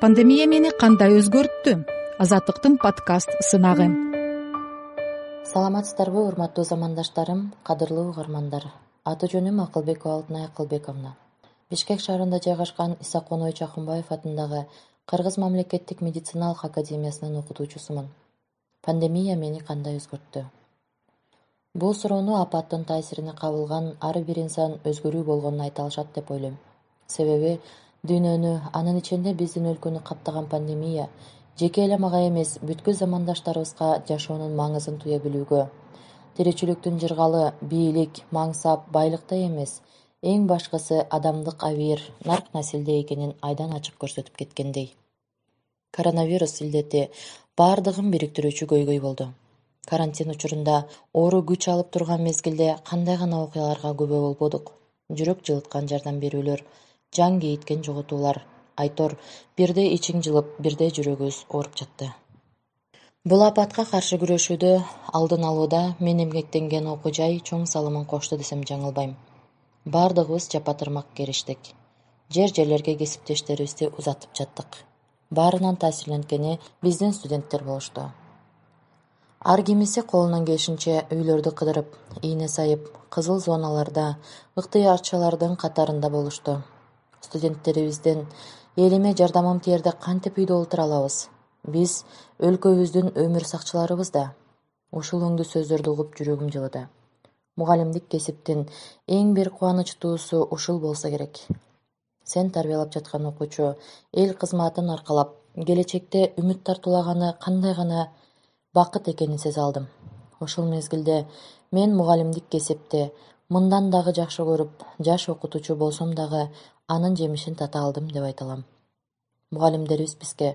пандемия мени кандай өзгөрттү? Азаттыктын подкаст сынагы. Саламатсыздарбы урматтуу замандаштарым кадырлуу угармандар. Аты жөнүм акылбекова алтынай акылбековна. Бишкек шаарында жайгашкан исаконой чакымбаев атындагы кыргыз мамлекеттик медициналык академиясынын окутуучусумун. Пандемия мени кандай өзгөрттү? Бул суроону апаттын таасирине кабылган ар бир инсан өзгөрүү болгонун айта алышат деп ойлойм. Себеби дүйнөнү анын ичинде биздин өлкөнү каптаган пандемия жеке эле мага эмес бүткүл замандаштарыбызга жашоонун маңызын туя билүүгө. Тиричиликтин жыргалы бийлик мансап байлыкта эмес. Эң башкысы адамдык абийир нарк насилде экенин айдан ачык көрсөтүп кеткендей. Коронавирус илдети баардыгын бириктирүүчү көйгөй болду. Карантин учурунда оору күч алып турган мезгилде кандай гана окуяларга күбө болбодук. Жүрөк жылыткан жардам берүүлөр жан кейиткен жоготуулар. Айтор бирде ичиң жылып бирде жүрөгүбүз ооруп жатты. Бул апатка каршы күрөшүүдө алдын алууда мен эмгектенген окуу жай чоң салымын кошто десем жаңылбайм. Баардыгыбыз жапа тырмак кериштик жер жерлерге кесиптештерибизди узатып жаттык. Баарынан таасирленткени биздин студенттер болушту ар кимиси колунан келишинче үйлөрдү кыдырып ийне сайып кызыл зоналарда ыктыярчылардын катарында болушту студенттерибизден элиме жардамым тиерде кантип үйдө олтура алабыз? Биз өлкөбүздүн өмүр сакчыларыбыз да. Ушул өңдүү сөздөрдү угуп жүрөгүм жылыды. Мугалимдик кесиптин эң бир кубанычтуусу ушул болсо керек. Сен тарбиялап жаткан окуучу эл кызматын аркалап келечекте үмүт тартуулаганы кандай гана бакыт экенин сезе алдым. Ушул мезгилде мен мугалимдик кесипти мындан дагы жакшы көрүп жаш окутуучу болсом дагы анын жемишин тата алдым деп айта алам мугалимдерибиз бизге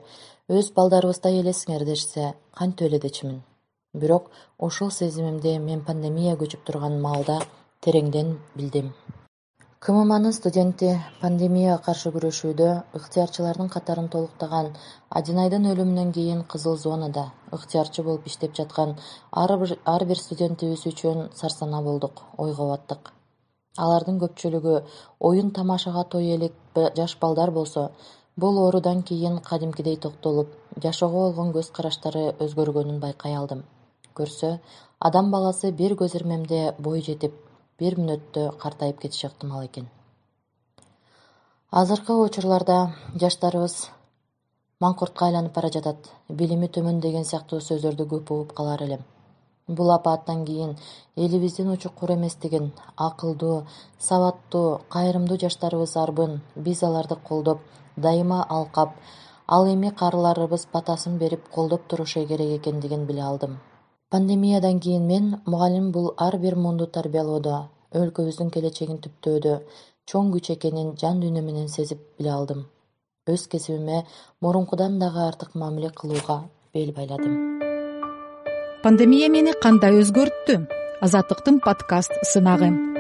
өз балдарыбыздай элесиңер дешсе кантип эле дечүмүн бирок ушул сезимимди мен пандемия көчүп турган маалда тереңден билдим кммнын студенти пандемияга каршы күрөшүүдө ыктыярчылардын катарын толуктаган адинайдын өлүмүнөн кийин кызыл зонада ыктыярчы болуп иштеп жаткан ар бир студентибиз үчүн сарсанаа болдук ойго баттык. Алардын көпчүлүгү оюн тамашага той элек жаш балдар болсо бул оорудан кийин кадимкидей токтолуп жашоого болгон көз караштары өзгөргөнүн байкай алдым. Көрсө адам баласы бир көз ирмемде бой жетип бир мүнөттө картайып кетиши ыктымал экен. Азыркы учурларда жаштарыбыз маңкуртка айланып бара жатат. Билими төмөн деген сыяктуу сөздөрдү көп угуп калар элем бул апааттан кийин элибиздин учукур эместигин акылдуу сабаттуу кайрымдуу жаштарыбыз арбын биз аларды колдоп дайыма алкап ал эми карыларыбыз батасын берип колдоп турушу керек экендигин биле алдым пандемиядан кийин мен мугалим бул ар бир муунду тарбиялоодо өлкөбүздүн келечегин түптөөдө чоң күч экенин жан дүйнө менен сезип биле алдым. Өз кесибиме мурункудан дагы артык мамиле кылууга бел байладым. Пандемия мени кандай өзгөрттү? Азаттыктын подкаст сынагы